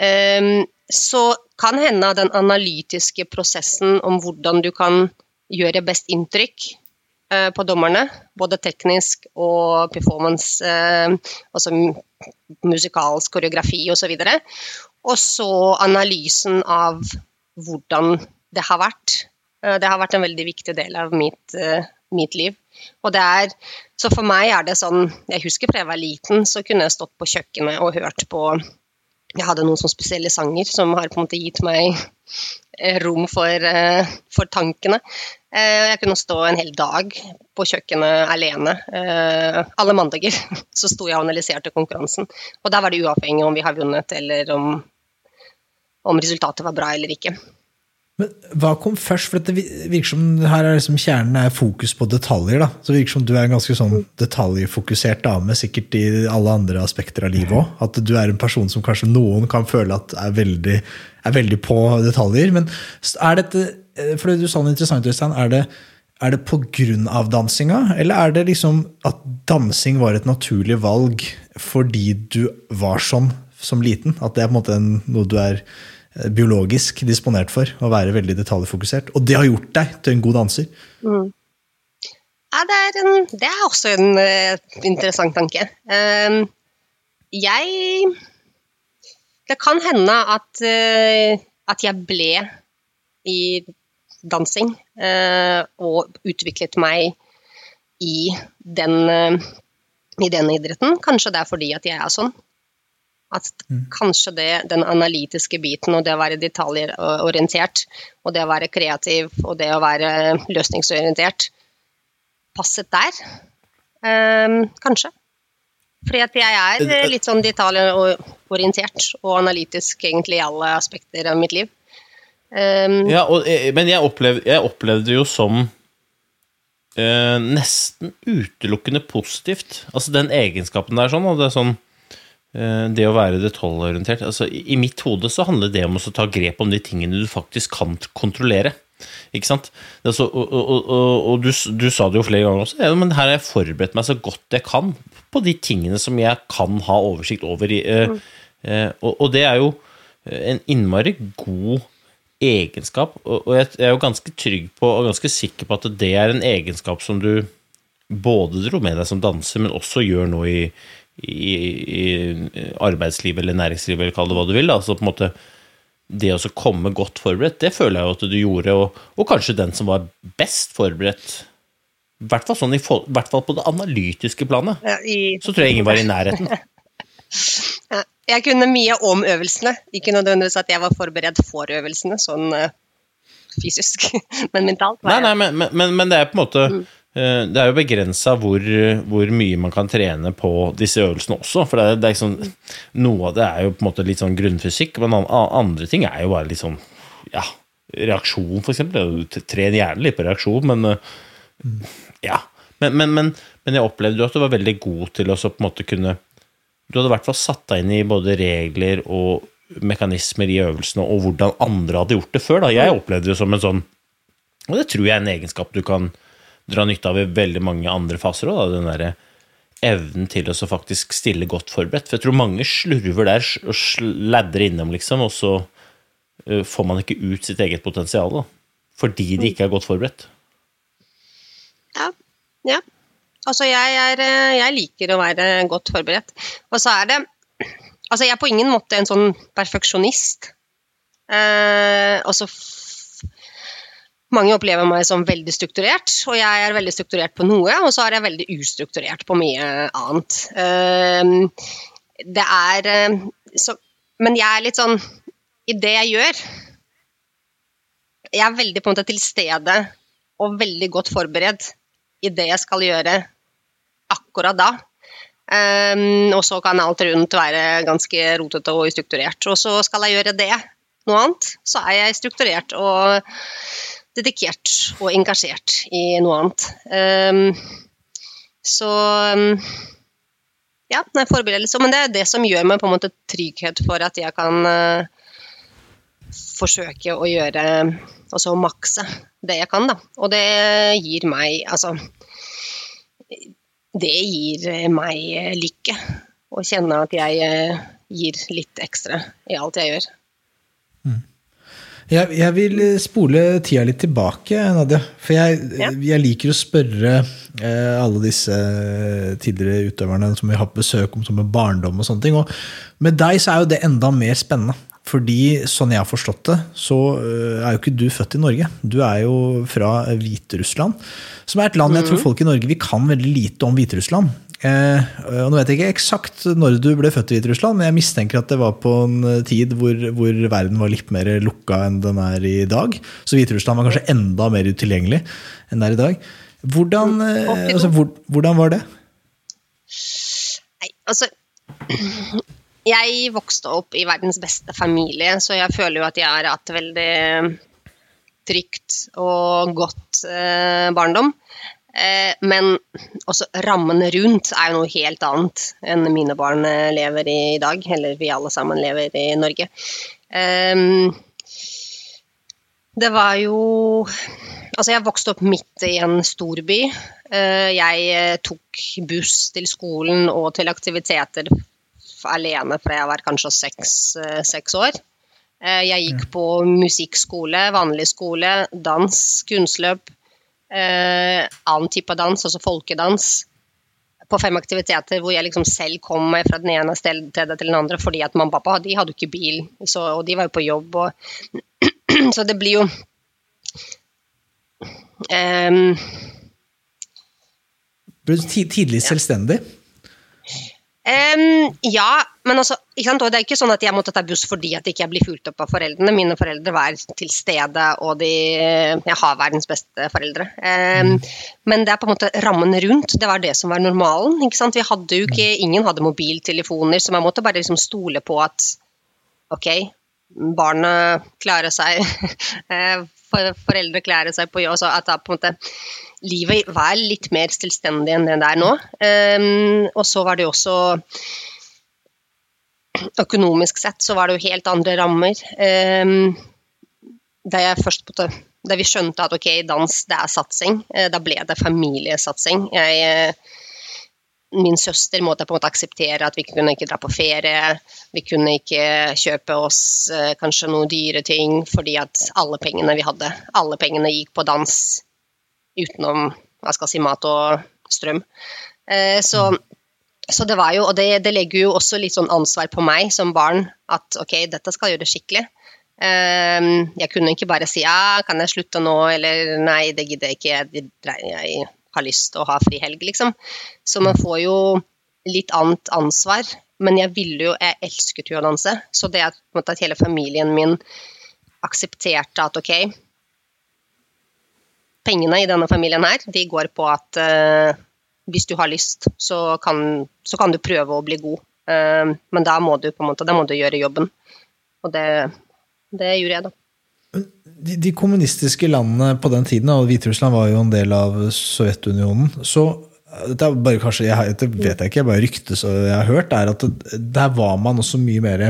Ehm, så kan hende den analytiske prosessen om hvordan du kan gjøre best inntrykk eh, på dommerne, både teknisk og performance, eh, altså mu- musikalsk koreografi osv. Og så analysen av hvordan det har vært. Eh, Det har vært en veldig viktig del av mitt, eh, mitt liv. Og det er, så for meg er det sånn Jeg husker fra jeg var liten, så kunne jeg stått på kjøkkenet og hørt på Jeg hadde noen sånne spesielle sanger som har på en måte gitt meg eh, rom for, eh, for tankene. Eh, Jeg kunne stå en hel dag på kjøkkenet alene. Alle mandager så sto jeg og analyserte konkurransen. Og der var det uavhengig om vi har vunnet eller om, om resultatet var bra eller ikke. Men hva kom først? For det virker som her er liksom kjernen er fokus på detaljer. da. Så det virker som du er en ganske sånn detaljfokusert dame, sikkert i alle andre aspekter av livet òg. At du er en person som kanskje noen kan føle at er veldig, er veldig på detaljer. Men er dette For det du sa noe interessant, Øystein. Er det, er det av dansinga, eller er det liksom at dansing var et naturlig valg fordi du var sånn som liten? At det er på en måte noe du er eh, biologisk disponert for, å være veldig detaljfokusert. Og det har gjort deg til en god danser. Ja, det er, en, det er også en uh, interessant tanke. Uh, jeg Det kan hende at, uh, at jeg ble i dansing eh, og utviklet meg i den, eh, i den idretten. Kanskje det er fordi at jeg er sånn. At kanskje det, den analytiske biten og det å være detaljorientert og det å være kreativ og det å være løsningsorientert passet der. Um, kanskje. Fordi at jeg er litt sånn detaljorientert og analytisk egentlig i alle aspekter av mitt liv. Um, Ja, og, eh, men jeg opplevde, jeg opplevde det jo som uh, nesten utelukkende positivt. Altså den egenskapen der sånn, og det er sånn Det å være detaljorientert altså, i, mitt hode så handler det om å ta grep om de tingene du faktisk kan kontrollere. Ikke sant? Er og og, og, og du, du sa det jo flere ganger også, ja, men her har jeg forberedt meg så godt jeg kan på de tingene som jeg kan ha oversikt over. Eh, eh, og, det er jo en innmari god egenskap, og jeg er jo ganske trygg på og ganske sikker på at det er en egenskap som du både dro med deg som danser, men også gjør nå i, i, i arbeidslivet eller næringslivet, eller kall det hva du vil. Da. Altså på en måte det å komme godt forberedt, det føler jeg jo at du gjorde, og, og kanskje den som var best forberedt, i hvert fall, sånn, i, hvert fall på det analytiske planet, ja, i, så tror jeg ingen var i nærheten. ja, jeg kunne mye om øvelsene, ikke nødvendigvis at jeg var forberedt for øvelsene, sånn uh, fysisk, men mentalt. var Nei, jeg- nei, men, men, men det er på en måte eh, det er jo begrensa hvor, hvor mye man kan trene på disse øvelsene også. For det er, det er liksom, noe av det er jo på en måte litt sånn grunnfysikk, men andre ting er jo bare litt sånn ja, reaksjon, for eksempel. Tren gjerne litt på reaksjon, men eh, ja. Men, men, men, men jeg opplevde jo at du var veldig god til å på en måte kunne Du hadde i hvert fall satt deg inn i både regler og mekanismer i øvelsene, og hvordan andre hadde gjort det før. Da. Jeg opplevde det som en sånn Og det tror jeg er en egenskap du kan dra nytte av i veldig mange andre faser òg, den derre evnen til å faktisk stille godt forberedt. For jeg tror mange slurver der og sladrer innom, liksom, og så får man ikke ut sitt eget potensial, da. Fordi de ikke er godt forberedt. Ja. ja. Altså, jeg, er, jeg liker å være godt forberedt. Og så er det Altså, jeg er på ingen måte en sånn perfeksjonist. Eh, og så f- Mange opplever meg som veldig strukturert, og jeg er veldig strukturert på noe, og så er jeg veldig ustrukturert på mye annet. Eh, det er eh, så Men jeg er litt sånn I det jeg gjør Jeg er veldig på en måte til stede og veldig godt forberedt i det jeg skal gjøre akkurat da. Ehm, og så kan alt rundt være ganske rotete og ustrukturert. Og så skal jeg gjøre det, noe annet, så er jeg strukturert og dedikert og engasjert i noe annet. Ehm, så ehm, ja, nei, forberedelse. Men det er det som gjør meg på en måte trygghet for at jeg kan eh, forsøke å gjøre Altså makse det jeg kan, da. Og det gir meg Altså Det gir meg lykke. Å kjenne at jeg eh, gir litt ekstra i alt jeg gjør. Jeg, jeg vil spole tida litt tilbake, Nadia. For jeg, Ja. jeg liker å spørre eh, alle disse tidligere utøverne som vi har besøk om som med barndom og sånne ting. Og med deg så er jo det enda mer spennende. Fordi sånn jeg har forstått det, så eh, er jo ikke du født i Norge. Du er jo fra Hviterussland, som er et land jeg tror folk i Norge vi kan veldig lite om Hviterussland. Eh, nå vet jeg ikke eksakt når du ble født i Hviterussland, men jeg mistenker at det var på en tid hvor, hvor verden var litt mer lukka enn den er i dag. Så Hviterussland var kanskje enda mer utilgjengelig enn det er i dag. Hvordan, eh, altså, hvor, hvordan var det? Nei, altså Jeg vokste opp i verdens beste familie, så jeg føler jo at jeg har hatt veldig trygt og godt eh, barndom. Eh, men også rammen rundt er jo noe helt annet enn mine barn eh, lever i i dag. Eller vi alle sammen lever i Norge. Eh, det var jo Altså, jeg vokste opp midt i en storby. Eh, Jeg tok buss til skolen og til aktiviteter alene fra jeg var kanskje seks, seks år. Jeg gikk på musikkskole, vanlig skole, dans, kunstløp, eh, annen type dans, altså folkedans. På fem aktiviteter hvor jeg liksom selv kom meg fra den ene stedet til den andre, fordi at mamma og pappa de hadde jo ikke bil, så, og de var jo på jobb. Og, så det blir jo Ehm, Ble du tidlig selvstendig? Um, ja, men også, sant? det er ikke sånn at jeg måtte ta buss fordi at jeg ikke blir fulgt opp av foreldrene. Mine foreldre var til stede, og de, jeg har verdens beste foreldre. Ehm, Men det er på en måte rammen rundt. Det var det som var normalen. Vi hadde jo ikke, Ingen hadde mobiltelefoner, så man måtte bare liksom stole på at ok, barnet klarer seg, eh, foreldre klarer seg på jobb. Altså at da på en måte livet var litt mer selvstendig enn det det er nå. Um, og så var det jo også Økonomisk sett så var det jo helt andre rammer. Ehm, da på da vi skjønte at ok, dans det er satsing, eh, da ble det familiesatsing. Jeg eh, min søster måtte på en måte akseptere at vi kunne ikke dra på ferie. Vi kunne ikke kjøpe oss eh, kanskje noen dyre ting, fordi at alle pengene vi hadde, alle pengene gikk på dans utenom hva skal jeg si, mat og strøm. Så, så det var jo, og det, det legger jo også litt sånn ansvar på meg som barn, at ok, dette skal gjøres gjøre skikkelig. Um, jeg kunne ikke bare si ja, kan jeg slutte nå, eller nei, det gidder jeg ikke, jeg, jeg har lyst til å ha frihelg, liksom. Så man får jo litt annet ansvar. Men jeg ville jo, jeg elsket jo å danse. Så det at, at hele familien min aksepterte at ok, pengene i denne familien her, de går på at eh, hvis du har lyst, så kan, så kan du prøve å bli god. Eh, men da må du på en måte, da må du gjøre jobben. Og det, det gjorde jeg, da. De, de kommunistiske landene på den tiden, og Hviterussland var jo en del av Sovjetunionen, så dette er bare kanskje, jeg, det vet jeg ikke, jeg bare ryktes og jeg har hørt, er at der var man også mye mer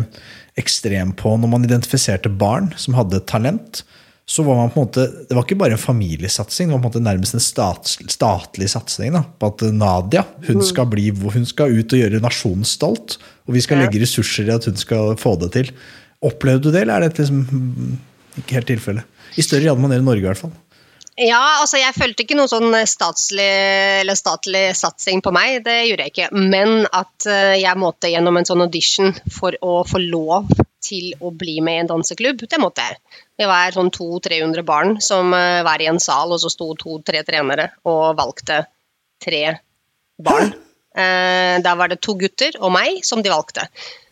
ekstrem på når man identifiserte barn som hadde talent. Så var man på en måte, Det var ikke bare en familiesatsing, det var på en måte nærmest en stat, statlig satsing. da, På at Nadia hun skal, bli, hun skal ut og gjøre nasjonen stolt. Og vi skal legge ressurser i at hun skal få det til. Opplevde du det, eller er det liksom ikke helt tilfellet? I større grad man gjør i Norge, i hvert fall. Ja, altså jeg følte ikke noen sånn statslig, eller statlig satsing på meg, det gjorde jeg ikke. Men at eh, jeg måtte gjennom en sånn audition for å få lov til å bli med i en danseklubb, det måtte jeg. Det var sånn 200-300 barn som eh, var i en sal, og så sto to-tre trenere og valgte tre barn. Eh, da var det to gutter og meg som de valgte.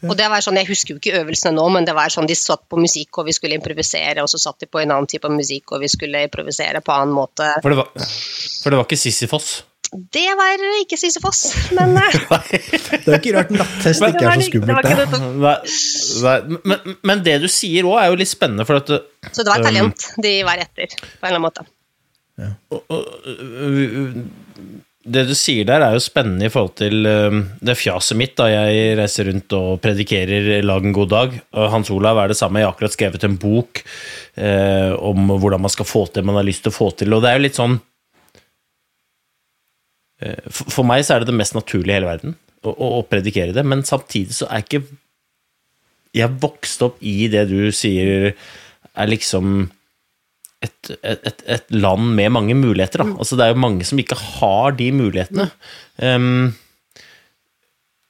Og det var sånn, Jeg husker jo ikke øvelsene nå, men det var sånn de satt på musikk og vi skulle improvisere, og så satt de på en annen type musikk og vi skulle improvisere på annen måte. For det var, for det var ikke Sisyfos? Det var ikke Sysefoss, men eh, Det er jo ikke rart nattest det ikke er så skummelt. det. det. Nei, nei, men, men det du sier òg, er jo litt spennende, for at Så det var talent de var etter, på en eller annen måte. Det du sier der, er jo spennende i forhold til eh, det fjaset mitt da jeg reiser rundt og predikerer 'lag en god dag'. Og Hans Olav er det samme. Jeg har akkurat skrevet en bok eh, om hvordan man skal få til det man har lyst til å få til. Og det er jo litt sånn For for meg så er det det mest naturlige i hele verden å, å, å predikere det, men samtidig så er ikke Jeg vokste opp i det du sier er liksom et, et, et, land med mange muligheter. Da. Altså, det er jo mange som ikke har de mulighetene. Um,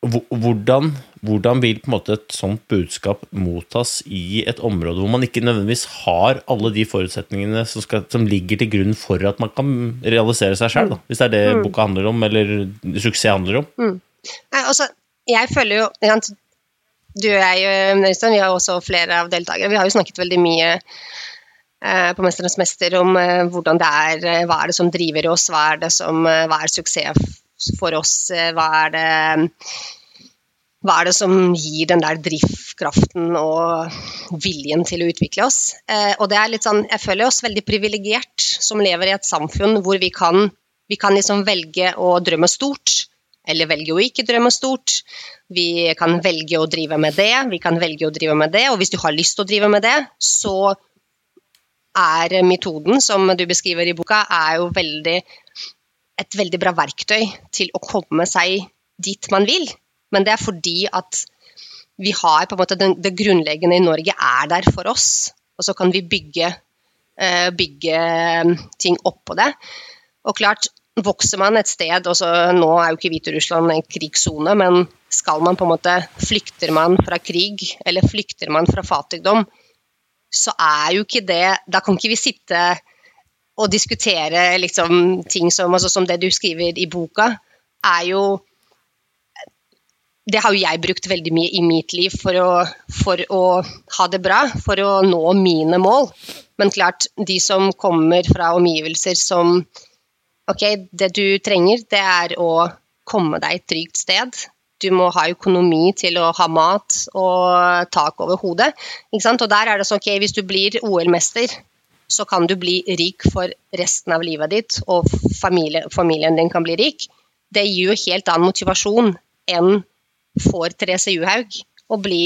hvordan, hvordan vil på en måte et sånt budskap mottas i et område hvor man ikke nødvendigvis har alle de forutsetningene som, skal, som ligger til grunn for at man kan realisere seg sjøl, hvis det er det boka handler om, eller suksess handler om? Nei, altså, jeg føler jo Du og jeg, Øystein, vi har også flere av deltakere. Vi har jo snakket veldig mye eh, på 'Mesternes mester' om eh, hvordan det er, eh, hva er det som driver oss, hva er det som eh, hva er suksess for oss, eh, hva er det hva er det som gir den der drivkraften og viljen til å utvikle oss? Eh, og det er litt sånn, Jeg føler oss veldig privilegert som lever i et samfunn hvor vi kan, vi kan liksom velge å drømme stort, eller velge å ikke drømme stort. Vi kan velge å drive med det, vi kan velge å drive med det, og hvis du har lyst til å drive med det, så er metoden som du beskriver i boka, er jo veldig, et veldig bra verktøy til å komme seg dit man vil. Men det er fordi at vi har på en måte den, det grunnleggende i Norge er der for oss, og så kan vi bygge, eh, bygge ting oppå det. Og klart, vokser man et sted, og så nå er jo ikke Hviterussland en krigssone, men skal man på en måte, flykter man fra krig, eller flykter man fra fattigdom, så er jo ikke det Da kan ikke vi sitte og diskutere liksom, ting som, altså, som det du skriver i boka, er jo det har jo jeg brukt veldig mye i mitt liv for å, for å ha det bra, for å nå mine mål. Men klart, de som kommer fra omgivelser som Ok, det du trenger, det er å komme deg et trygt sted. Du må ha økonomi til å ha mat og tak over hodet. Og der er det sånn, ok, hvis du blir OL-mester, så kan du bli rik for resten av livet ditt, og familie, familien din kan bli rik. Det gir jo helt annen motivasjon enn for Therese Juhaug å bli,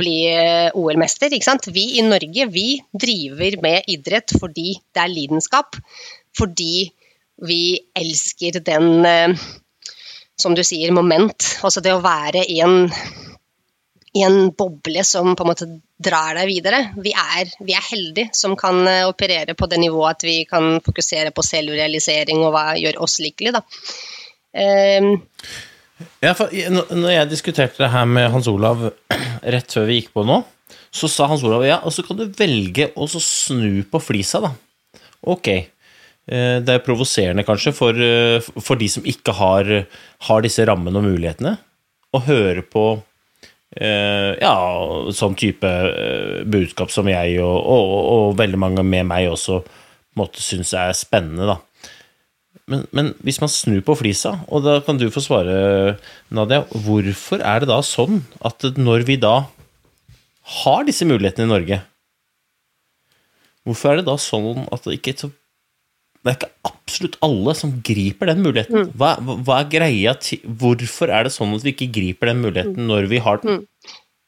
bli eh, OL-mester. Vi i Norge vi driver med idrett fordi det er lidenskap. Fordi vi elsker den, eh, som du sier, moment. Altså det å være i en, i en boble som på en måte drar deg videre. Vi er, vi er heldige som kan eh, operere på det nivået at vi kan fokusere på selvrealisering og hva gjør oss lykkelige. Ehm, Ja, når jeg diskuterte det her med Hans Olav rett før vi gikk på nå, så sa Hans Olav ja, og så kan du velge å snu på flisa, da. Ok. Eh, Det er provoserende kanskje for, eh, for de som ikke har, har disse rammene og mulighetene, å høre på eh, ja, sånn type uh, budskap som jeg og, og, og veldig mange med meg også måtte synes er spennende, da. Men, men hvis man snur på flisa, og da kan du få svare, Nadia, hvorfor er det da sånn at når vi da har disse mulighetene i Norge, hvorfor er det da sånn at det ikke det er ikke absolutt alle som griper den muligheten. Hva, hva- hva er greia til Hvorfor er det sånn at vi ikke griper den muligheten når vi har den?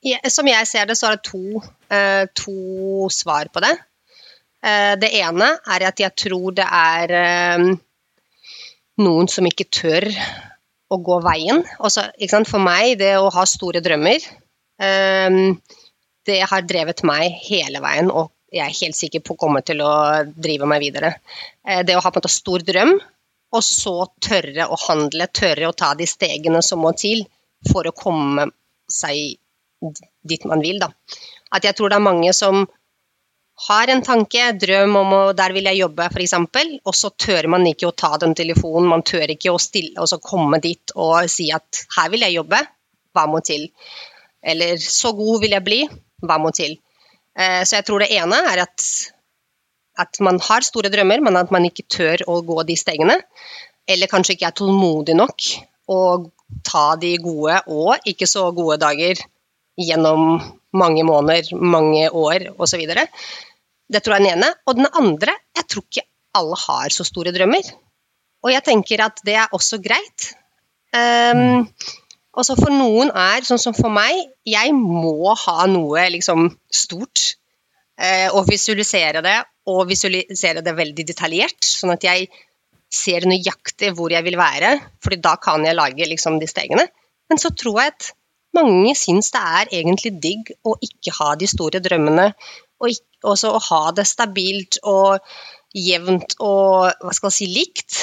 Ja, Som jeg ser det, så er det to, eh, to svar på det. Eh, det ene er at jeg tror det er eh, noen som ikke tør å gå veien. Også? For meg, det å ha store drømmer, det har drevet meg hele veien, og jeg er helt sikker på å komme til å drive meg videre. Eh, det å ha på en måte stor drøm, og så tørre å handle, tørre å ta de stegene som må til for å komme seg dit man vil. Da. At jeg tror det er mange som har en tanke, drøm om å der vil jeg jobbe, f.eks., og så tør man ikke å ta den telefonen, man tør ikke å stille og så komme dit og si at her vil jeg jobbe, hva må til? Eller så god vil jeg bli, hva må til? Eh, Så jeg tror det ene er at, at man har store drømmer, men at man ikke tør å gå de stegene. Eller kanskje ikke er tålmodig nok å ta de gode og ikke så gode dager gjennom mange måneder, mange år osv. Det tror jeg er den ene. Og den andre, jeg tror ikke alle har så store drømmer. Og jeg tenker at det er også greit. Um, også for noen er, sånn som for meg, jeg må ha noe liksom stort. Eh, og visualisere det, og visualisere det veldig detaljert. Sånn at jeg ser nøyaktig hvor jeg vil være, fordi da kan jeg lage liksom de stegene. Men så tror jeg at mange syns det er egentlig digg å ikke ha de store drømmene, og ikke, også å ha det stabilt og jevnt og hva skal jeg si, likt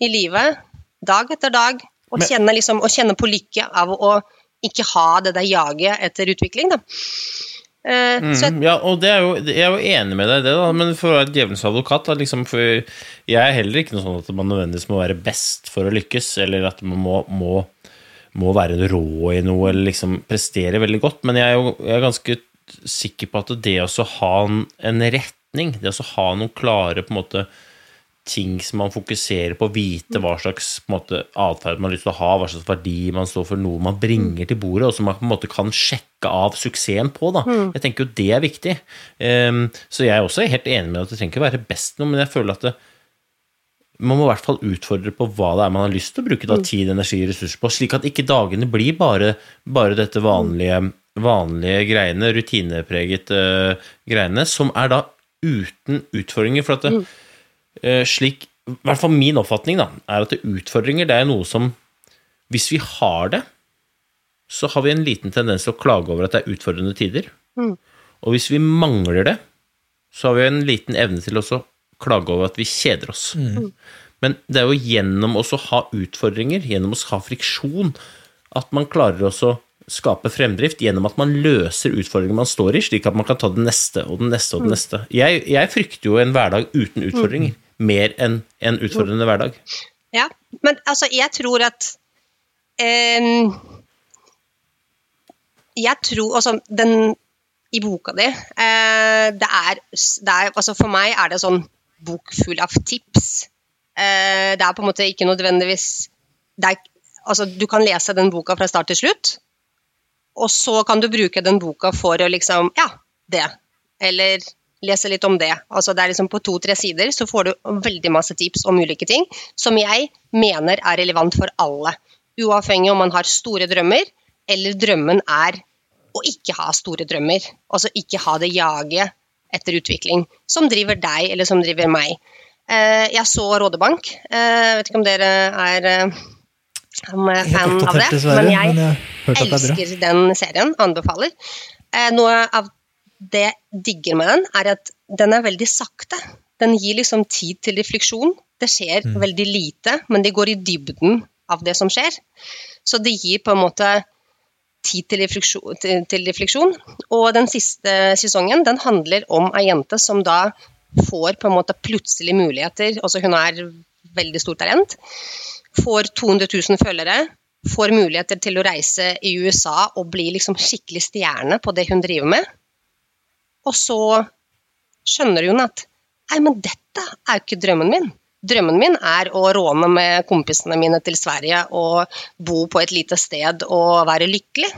i livet, dag etter dag, og, kjenne, liksom, kjenne på lykke av å ikke ha det der jaget etter utvikling. Da. Eh, så jeg, Mm, ja, og det er jo, jeg er jo enig med deg i det, da, men for å være djevelens advokat da, liksom, for Jeg er heller ikke noe sånn at man nødvendigvis må være best for å lykkes, eller at man må, må, må være rå i noe, eller liksom prestere veldig godt, men jeg er jo jeg er ganske sikker på at det å ha en, en retning, det å ha noen klare på en måte ting som man fokuserer på, vite hva slags måte, atferd man har lyst til å ha, hva slags verdi man står for, noe man bringer til bordet, og som man på en måte kan sjekke av suksessen på. Da. Jeg tenker jo det er viktig. Um, så jeg er også helt enig med at det trenger ikke være best noe, men jeg føler at det, man må i hvert fall utfordre på hva det er man har lyst til å bruke da, tid, energi og ressurser på, slik at ikke dagene blir bare, bare dette vanlige, vanlige greiene, rutinepreget uh, greiene, som er da uten utfordringer. For at det, eh, slik, i hvert fall min oppfatning da, er at utfordringer det er noe som Hvis vi har det, så har vi en liten tendens til å klage over at det er utfordrende tider. Og hvis vi mangler det, så har vi en liten evne til også å klage over at vi kjeder oss. Men det er jo gjennom å ha utfordringer, gjennom å ha friksjon, at man klarer også å skape fremdrift gjennom at man løser utfordringer man står i, slik at man kan ta det neste og den neste og den neste. Jeg, jeg frykter jo en hverdag uten utfordringer, mer enn en utfordrende hverdag. Ja, men altså, jeg tror at em, Jeg tror altså, den i boka di eh, det, er, det er altså For meg er det sånn bok full av tips. Eh, det er på en måte ikke nødvendigvis det er, altså, Du kan lese den boka fra start til slutt, og så kan du bruke den boka for å liksom Ja, det. Eller lese litt om det. Altså det er liksom På to-tre sider så får du veldig masse tips om ulike ting som jeg mener er relevant for alle. Uavhengig om man har store drømmer, eller drømmen er å ikke ha store drømmer. Altså ikke ha det jaget etter utvikling som driver deg, eller som driver meg. Eh, jeg så Rådebank. Jeg vet ikke om dere er eh, om er fan av det, men jeg men er elsker den serien. Anbefaler. Eh, noe av det jeg digger med den, er at den er veldig sakte. Den gir liksom tid til refleksjon. Det skjer Mm. veldig lite, men det går i dybden av det som skjer. Så det gir på en måte tid til refleksjon, til, til refleksjon. Og den siste sesongen den handler om ei jente som da får på en måte plutselig muligheter. Altså hun er veldig stort talent. Får 200 000 følgere. Får muligheter til å reise i USA og bli liksom skikkelig stjerne på det hun driver med. Og så skjønner hun at Nei, men dette er jo ikke drømmen min. Drømmen min er å råne med kompisene mine til Sverige og bo på et lite sted og være lykkelig.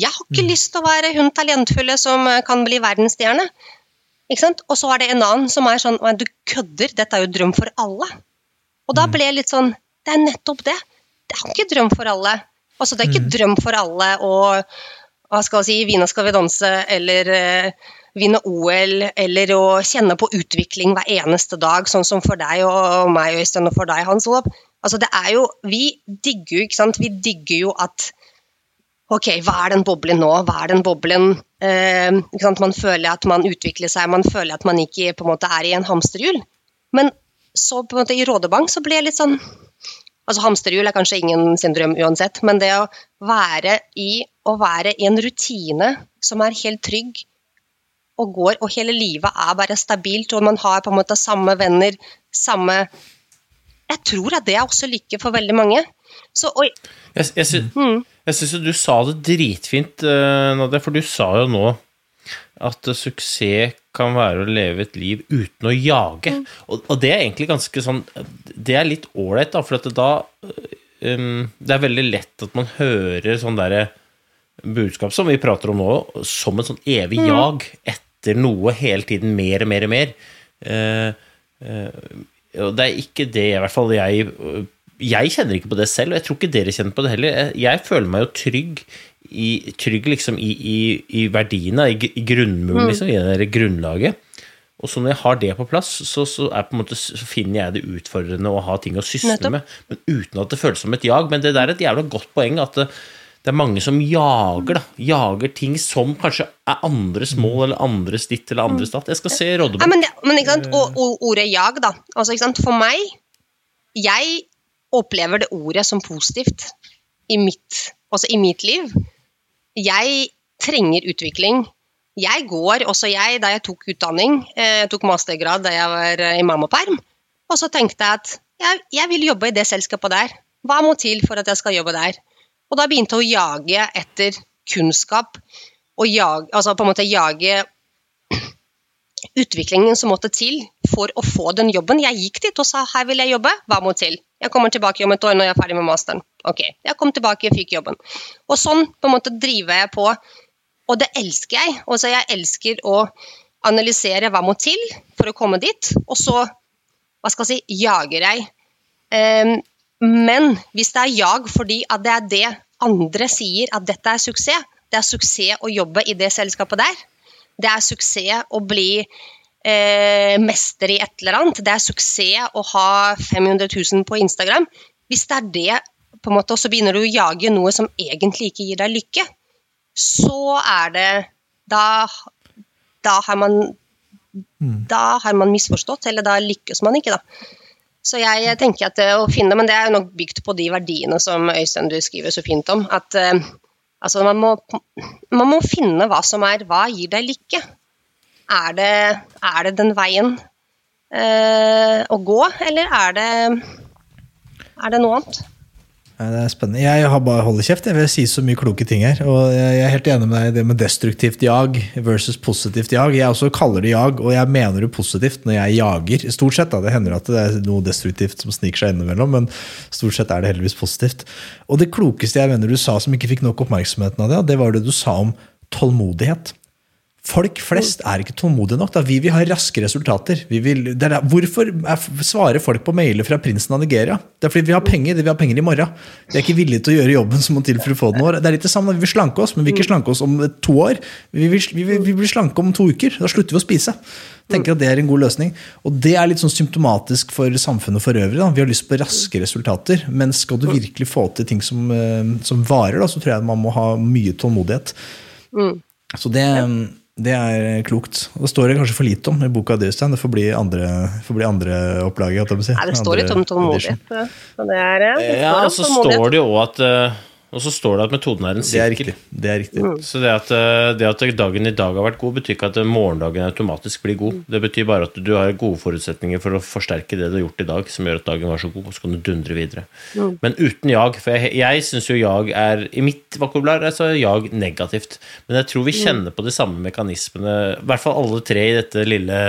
Jeg har ikke lyst til å være hun talentfulle som kan bli verdensstjerne. Ikke sant? Og så er det en annen som er sånn Du kødder, dette er jo drøm for alle. Og da ble jeg litt sånn Det er nettopp det. Det er ikke drøm for alle. Altså, det er ikke drøm for alle å hva skal si, vinne skal vi danse, eller uh, vinne OL, eller å kjenne på utvikling hver eneste dag, sånn som for deg og meg, Øystein, og for deg, Hans Olav. Altså, det er jo Vi digger jo, ikke sant, vi digger jo at Ok, hva er den boblen nå? Hva er den boblen? Eh? Man føler at man utvikler seg, man føler at man ikke på en måte er i en hamsterhjul. Men så på en måte i Rådebank så ble jeg litt sånn Altså Hamsterhjul er kanskje ingen sin drøm uansett, men det å være i, å være i en rutine som er helt trygg og går, og hele livet er bare stabilt, og man har på en måte samme venner, samme Jeg tror at det er også lykke for veldig mange. Så, oi, Jeg, jeg, sy jeg syns jo du sa det dritfint, eh, Nadia, for du sa jo nå at suksess kan være å leve et liv uten å jage. Og, og det er egentlig ganske sånn Det er litt ålreit, da, for da um, Det er veldig lett at man hører sånn derre budskap som vi prater om nå, som et sånn evig jag etter noe hele tiden, mer og mer og mer. Uh, uh, og det er ikke det, i hvert fall jeg Jeg kjenner ikke på det selv, og jeg tror ikke dere kjenner på det heller. Jeg, jeg føler meg jo trygg i, trygg liksom i, i, i verdiene, i, i grunnmuren, liksom, i det der grunnlaget. Og så når jeg har det på plass, så, så, er på måte, så finner jeg det utfordrende å ha ting å sysle med, men uten at det føles som et jag. Men det der er et jævla godt poeng, at det, det er mange som jager, da. Jager ting som kanskje er andres mål, eller andres ditt, eller andres datt. Jeg skal se Nei, Rådebukk. men, men ikke sant? Og, og ordet jag, da. Altså, ikke sant? For meg Jeg opplever det ordet som positivt i mitt, altså i mitt liv. Jeg trenger utvikling. Jeg går, også jeg, da jeg tok utdanning, eh, tok mastergrad da jeg var imam og perm, og så tenkte jeg at jeg, jeg vil jobbe i det selskapet der. Hva må til for at jeg skal jobbe der? Og da begynte jeg å jage etter kunnskap, og jage, altså på en måte jage utviklingen som måtte til for å få den jobben. Jeg gikk dit og sa her vil jeg jobbe, hva må til? Jeg kommer tilbake om et år når jeg er ferdig med masteren. Ok, jeg kom tilbake og fikk jobben. Og sånn på en måte driver jeg på, og det elsker jeg. Også jeg elsker å analysere hva må til for å komme dit, og så, hva skal jeg si, jager jeg. Um, men hvis det er jag fordi at det er det andre sier at dette er suksess, det er suksess å jobbe i det selskapet der, det er suksess å bli eh, mester i et eller annet. Det er suksess å ha 500 000 på Instagram. Hvis det er det, på en måte, og så begynner du å jage noe som egentlig ikke gir deg lykke, så er det Da, da har man Da har man misforstått, eller da lykkes man ikke, da. Så jeg tenker at å finne, men det er jo nok bygd på de verdiene som Øystein du skriver så fint om. At eh, altså man, må, man må finne hva som er Hva gir deg lykke? Er det, er det den veien eh, å gå, eller er det, er det noe annet? Det er spennende. Jeg har bare holder kjeft. Jeg vil si så mye kloke ting her. Og jeg er helt enig med deg i det med destruktivt jag versus positivt jag. Jeg også kaller det jag, og jeg mener det positivt når jeg jager. Stort sett, da. Det hender at det er noe destruktivt som sniker seg innimellom, men stort sett er det heldigvis positivt. Og det klokeste jeg mener du sa som ikke fikk nok oppmerksomheten av det, det var det du sa om tålmodighet. Folk flest er ikke tålmodige nok. Da. Vi vil ha raske resultater. Vi vil, er, hvorfor er, svarer folk på mailer fra prinsen av Nigeria? Det er fordi vi har penger. De vil ha penger i morgen. Vi er ikke villige til å gjøre jobben som må til for å få den år. Det er litt det samme. Vi vil slanke oss, men vi vil ikke slanke oss om to år. Vi vil, vi vil, vi vil slanke om to uker. Da slutter vi å spise. Tenker at Det er en god løsning. Og Det er litt sånn symptomatisk for samfunnet for øvrig. Da. Vi har lyst på raske resultater, men skal du virkelig få til ting som, eh, som varer, da, så tror jeg man må ha mye tålmodighet. Så det, det er klokt. Og det står det kanskje for lite om i boka di, Øystein. Det får bli andre, får bli andre opplaget. si. Nei, det står litt om tålmodighet. ja. Så det er, ja, det Ja, står og så står det jo at eh, Og så står det at metoden er en Det er riktig. Det er riktig. Så det at, eh, det at dagen i dag har vært god, betyr ikke at morgendagen automatisk blir god. Det betyr bare at du har gode forutsetninger for å forsterke det du har gjort i dag, som gjør at dagen var så god, og så kan du dundre videre. Men uten jag, for jeg, jeg syns jo jag er I mitt vokabular er så jag negativt. Men jeg tror vi kjenner på de samme mekanismene, i hvert fall alle tre i dette lille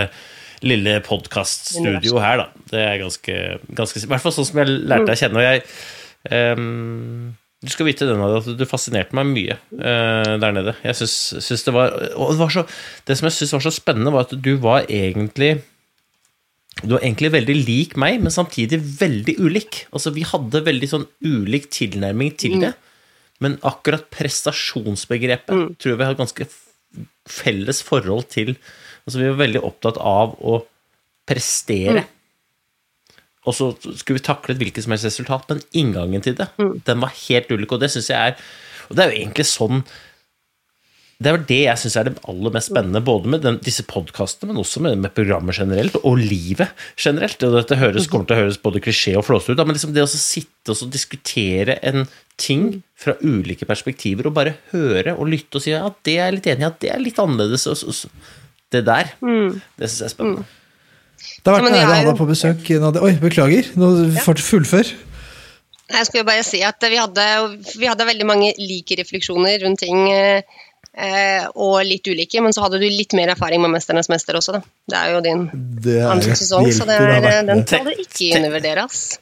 lille podkaststudio her, da. Det er ganske, ganske I hvert fall sånn som jeg lærte deg å kjenne. Og jeg ehm, Du skal vite denne, at du fascinerte meg mye uh, der nede. Jeg synes, synes det var Og det, var så, det som jeg syntes var så spennende, var at du var egentlig du var egentlig veldig lik meg, men samtidig veldig ulik. Altså, vi hadde veldig sånn ulik tilnærming til det. Men akkurat prestasjonsbegrepet tror jeg vi har ganske felles forhold til Altså, vi var veldig opptatt av å prestere. Og så skulle vi taklet hvilket som helst resultat, men inngangen til det, den var helt ulik. Og det syns jeg er Og det er jo egentlig sånn det er vel det jeg syns er det aller mest spennende, både med den, disse podkastene, men også med, med programmet generelt, og livet generelt. Og dette høres, kommer til å høres både klisjé og flåsete ut, men liksom det å sitte og diskutere en ting fra ulike perspektiver, og bare høre og lytte og si ja, det er jeg litt enig i, ja, det er litt annerledes. Og, så- så, det der, det syns jeg er spennende. Det har vært en ære å ha deg på besøk. Nadia. Oi, beklager. Nå fort fullfør. Jeg skulle bare si at vi hadde, vi hadde veldig mange like refleksjoner rundt ting, eh, og litt ulike, men så hadde du litt mer erfaring med 'Mesternes mester' også, da. Det er jo din er, andre sesong, så er, den skal du ikke undervurdere, ass.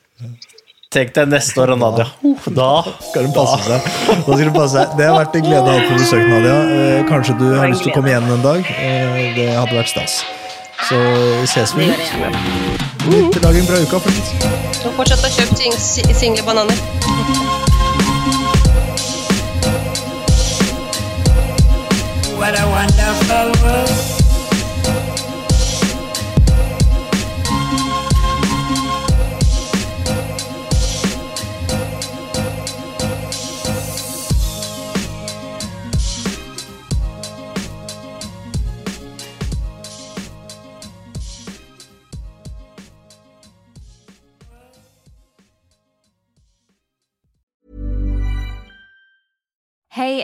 Tenk deg neste år, Nadia. Da Skal hun passe seg. Da skal hun passe seg. Det har vært en glede å ha deg på besøk, Nadia. Eh, Kanskje du har lyst til å komme igjen en dag. Eh, Det hadde vært stas. Så ses vi. Gjerne. Lykke lag en bra uke. fortsatt. Så fortsett å kjøpe single bananer. What a wonderful world.